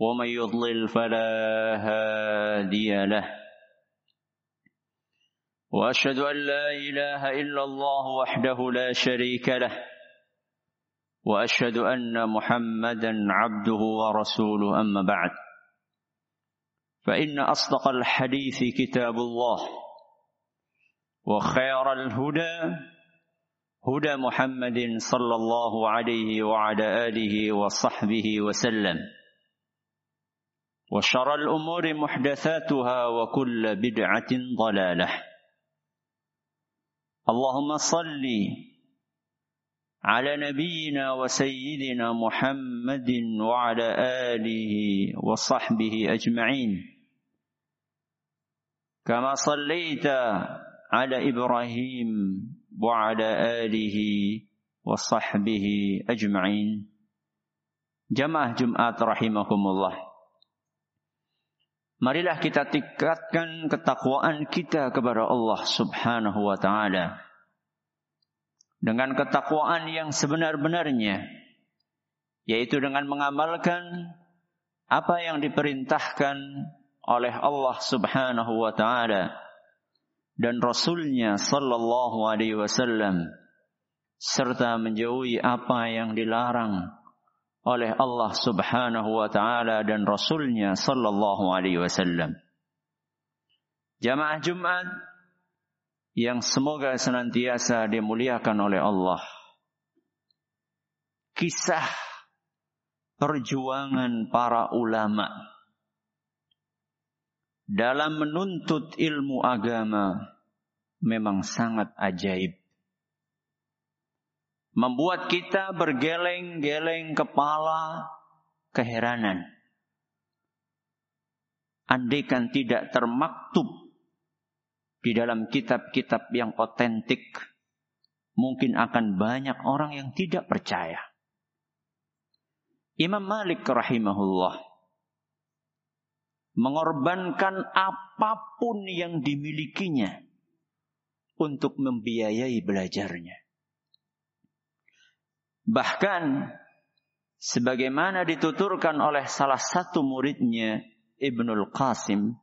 ومن يضلل فلا هادي له. وأشهد أن لا إله إلا الله وحده لا شريك له. وأشهد أن محمدا عبده ورسوله. أما بعد فإن أصدق الحديث كتاب الله وخير الهدى هدى محمد صلى الله عليه وعلى آله وصحبه وسلم. وشر الأمور محدثاتها وكل بدعة ضلالة. اللهم صل على نبينا وسيدنا محمد وعلى آله وصحبه أجمعين. كما صليت على إبراهيم وعلى آله وصحبه أجمعين. جماعة جمعات رحمكم الله. Marilah kita tingkatkan ketakwaan kita kepada Allah Subhanahu wa taala. Dengan ketakwaan yang sebenar-benarnya, yaitu dengan mengamalkan apa yang diperintahkan oleh Allah Subhanahu wa taala dan rasulnya sallallahu alaihi wasallam serta menjauhi apa yang dilarang oleh Allah Subhanahu wa taala dan rasulnya sallallahu alaihi wasallam. Jamaah Jumat yang semoga senantiasa dimuliakan oleh Allah. Kisah perjuangan para ulama dalam menuntut ilmu agama memang sangat ajaib membuat kita bergeleng-geleng kepala keheranan. Andaikan tidak termaktub di dalam kitab-kitab yang otentik, mungkin akan banyak orang yang tidak percaya. Imam Malik rahimahullah mengorbankan apa pun yang dimilikinya untuk membiayai belajarnya. Bahkan sebagaimana dituturkan oleh salah satu muridnya Ibnul Qasim,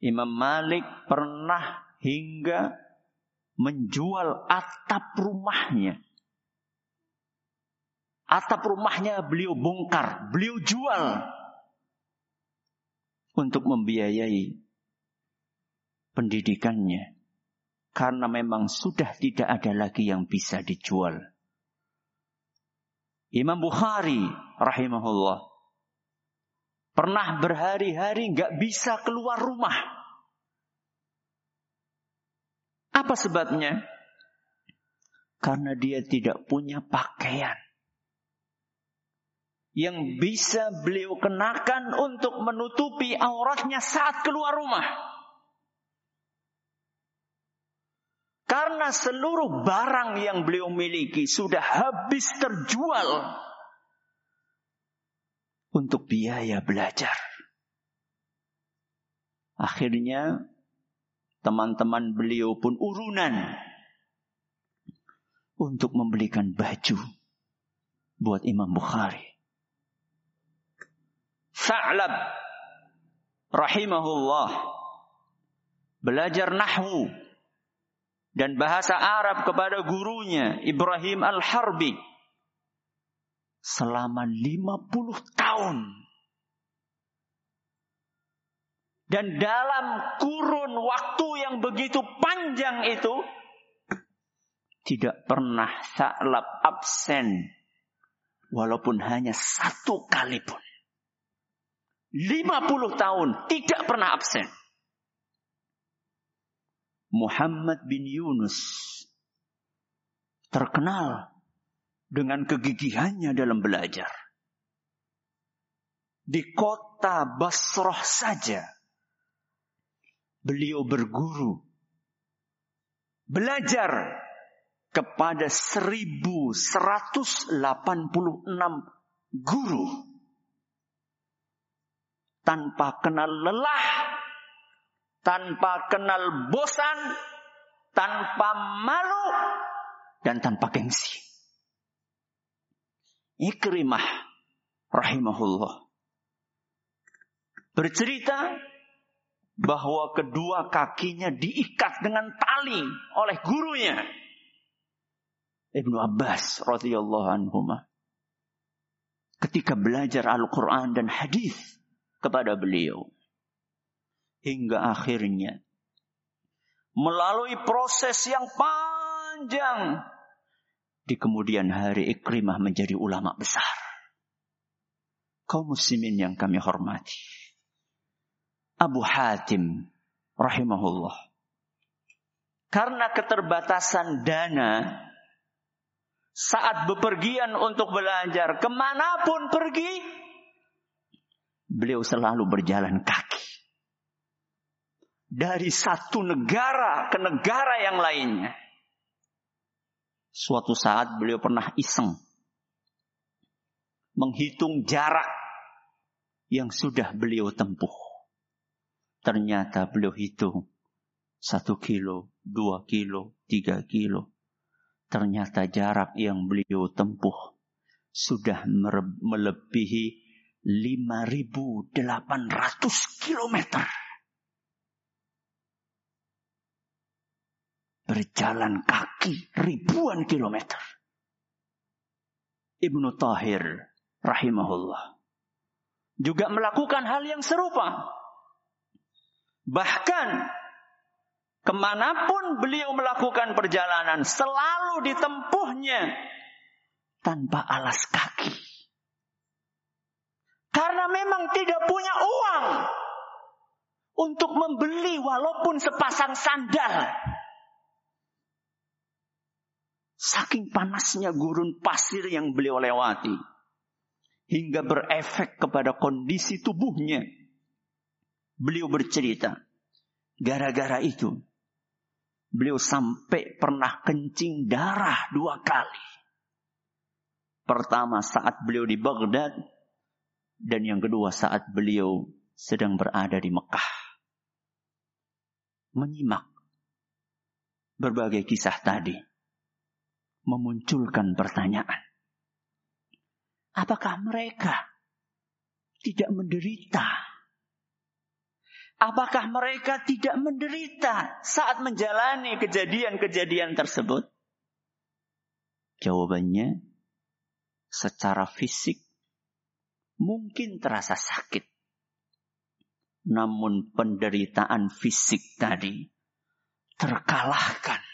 Imam Malik pernah hingga menjual atap rumahnya. Atap rumahnya beliau bongkar, beliau jual untuk membiayai pendidikannya. Karena memang sudah tidak ada lagi yang bisa dijual. Imam Bukhari rahimahullah pernah berhari-hari nggak bisa keluar rumah. Apa sebabnya? Karena dia tidak punya pakaian yang bisa beliau kenakan untuk menutupi auratnya saat keluar rumah. Karena seluruh barang yang beliau miliki sudah habis terjual untuk biaya belajar. Akhirnya teman-teman beliau pun urunan untuk membelikan baju buat Imam Bukhari. Sa'lab rahimahullah belajar nahwu dan bahasa Arab kepada gurunya Ibrahim Al-Harbi selama 50 tahun. Dan dalam kurun waktu yang begitu panjang itu tidak pernah Sa'lab absen walaupun hanya satu kali pun. 50 tahun tidak pernah absen. Muhammad bin Yunus terkenal dengan kegigihannya dalam belajar. di kota Basrah saja beliau berguru belajar kepada 1186 guru tanpa kenal lelah, tanpa kenal bosan, tanpa malu, dan tanpa gengsi. Ikrimah rahimahullah. Bercerita bahwa kedua kakinya diikat dengan tali oleh gurunya. Ibnu Abbas radhiyallahu anhu ketika belajar Al-Quran dan hadis kepada beliau hingga akhirnya melalui proses yang panjang di kemudian hari Ikrimah menjadi ulama besar. Kaum muslimin yang kami hormati. Abu Hatim rahimahullah. Karena keterbatasan dana saat bepergian untuk belajar, ke mana pun pergi, beliau selalu berjalan kaki. Dari satu negara ke negara yang lainnya. Suatu saat beliau pernah iseng menghitung jarak yang sudah beliau tempuh. Ternyata beliau hitung satu kilo, dua kilo, tiga kilo, Ternyata jarak yang beliau tempuh sudah melebihi 5.800 kilometer. Berjalan kaki ribuan kilometer. Ibnu Tahir rahimahullah juga melakukan hal yang serupa. Bahkan Ke mana pun beliau melakukan perjalanan, selalu ditempuhnya tanpa alas kaki. Karena memang tidak punya uang untuk membeli walaupun sepasang sandal. Saking panasnya gurun pasir yang beliau lewati. Hingga berefek kepada kondisi tubuhnya. Beliau bercerita. Gara-gara itu, Beliau sampai pernah kencing darah dua kali. Pertama saat beliau di Baghdad dan yang kedua saat beliau sedang berada di Mekah. Menyimak berbagai kisah tadi memunculkan pertanyaan. Apakah mereka tidak menderita Apakah mereka tidak menderita saat menjalani kejadian-kejadian tersebut? Jawabannya, secara fisik mungkin terasa sakit. Namun penderitaan fisik tadi terkalahkan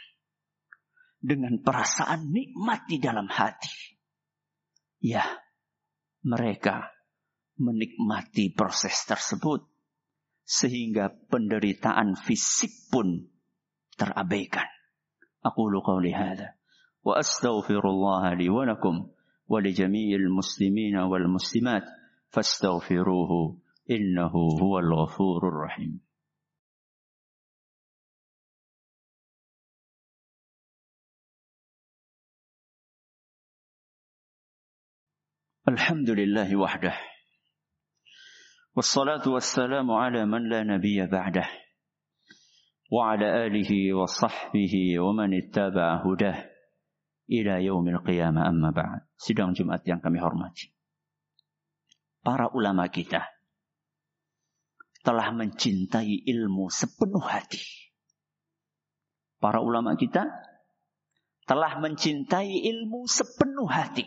dengan perasaan nikmat di dalam hati. Ya, mereka menikmati proses tersebut sehingga penderitaan fisik pun terabaikan. Aku qawli hadha wa astaghfirullah li wa lakum wa li jami'il muslimina wal muslimat fastaghfiruhu innahu huwal ghafurur rahim. الحمد لله وحده والصلاة والسلام على من لا نبي بعده وعلى آله وصحبه ومن اتبع هداه ila yaumil qiyamah amma ba'd. Sidang Jumat yang kami hormati. Para ulama kita telah mencintai ilmu sepenuh hati. Para ulama kita telah mencintai ilmu sepenuh hati.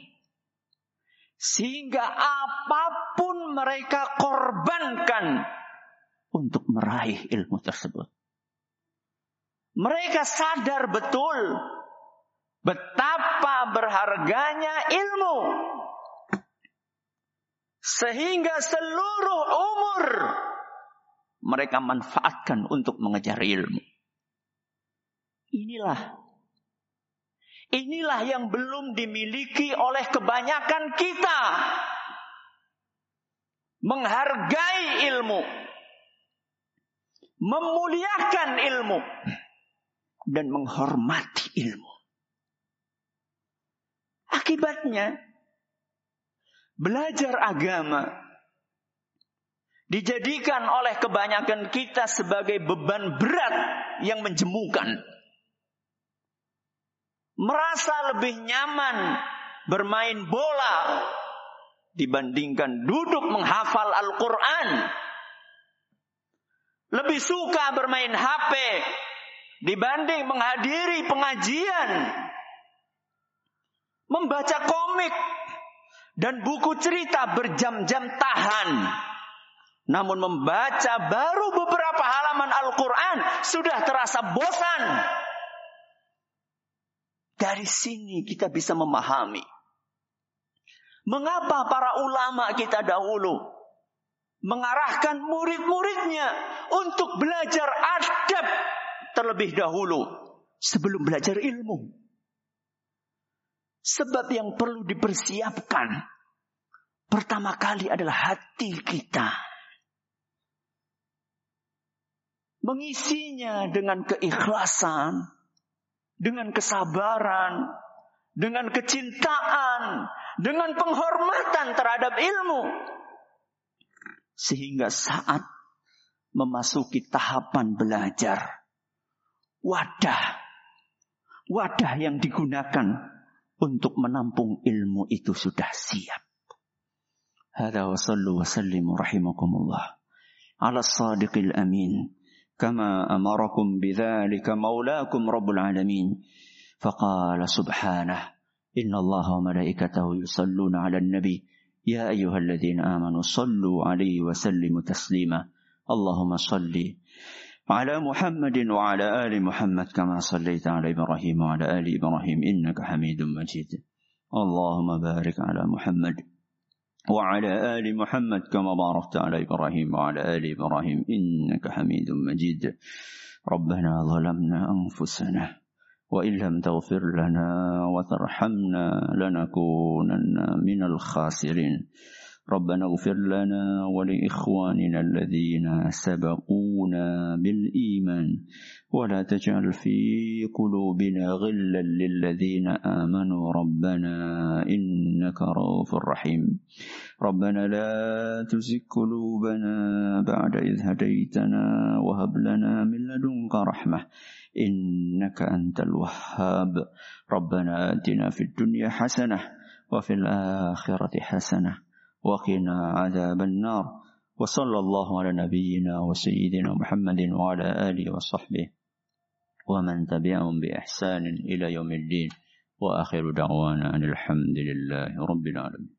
Sehingga apa pun mereka korbankan untuk meraih ilmu tersebut. Mereka sadar betul betapa berharganya ilmu. Sehingga seluruh umur mereka manfaatkan untuk mengejar ilmu. Inilah Inilah yang belum dimiliki oleh kebanyakan kita. menghargai ilmu, memuliakan ilmu, dan menghormati ilmu. Akibatnya, belajar agama dijadikan oleh kebanyakan kita sebagai beban berat yang menjemukan. Merasa lebih nyaman bermain bola dibandingkan duduk menghafal Al-Quran. Lebih suka bermain HP dibanding menghadiri pengajian. Membaca komik dan buku cerita berjam-jam tahan. Namun membaca baru beberapa halaman Al-Quran sudah terasa bosan. Dari sini kita bisa memahami Mengapa para ulama kita dahulu mengarahkan murid-muridnya untuk belajar adab terlebih dahulu sebelum belajar ilmu? Sebab yang perlu dipersiapkan pertama kali adalah hati kita. Mengisinya dengan keikhlasan, dengan kesabaran, dengan kecintaan, dengan penghormatan terhadap ilmu. Sehingga saat memasuki tahapan belajar, wadah, wadah yang digunakan untuk menampung ilmu itu sudah siap. Hada wa sallu wa sallimu rahimakumullah ala sadiqil amin kama amarakum bidzalika maulakum rabbul alamin faqala subhanahu إن الله وملائكته يصلون على النبي يا أيها الذين آمنوا صلوا عليه وسلموا تسليما. اللهم صل على محمد وعلى آل محمد كما صليت على إبراهيم وعلى آل إبراهيم إنك حميد مجيد. اللهم بارك على محمد. وعلى آل محمد كما باركت على إبراهيم وعلى آل إبراهيم إنك حميد مجيد. ربنا ظلمنا أنفسنا وإن لم تغفر لنا وترحمنا لنكونن من الخاسرين. ربنا اغفر لنا ولإخواننا الذين سبقونا بالإيمان. ولا تجعل في قلوبنا غلا للذين آمنوا. ربنا إنك رؤوف رحيم. ربنا لا تزغ قلوبنا بعد إذ هديتنا وهب لنا من لدنك رحمة. إنك أنت الوهاب. ربنا آتنا في الدنيا حسنة وفي الآخرة حسنة وقنا عذاب النار. وصلى الله على نبينا وسيدنا محمد وعلى آله وصحبه ومن تبعهم بإحسان إلى يوم الدين وآخر دعوانا أن الحمد لله رب العالمين.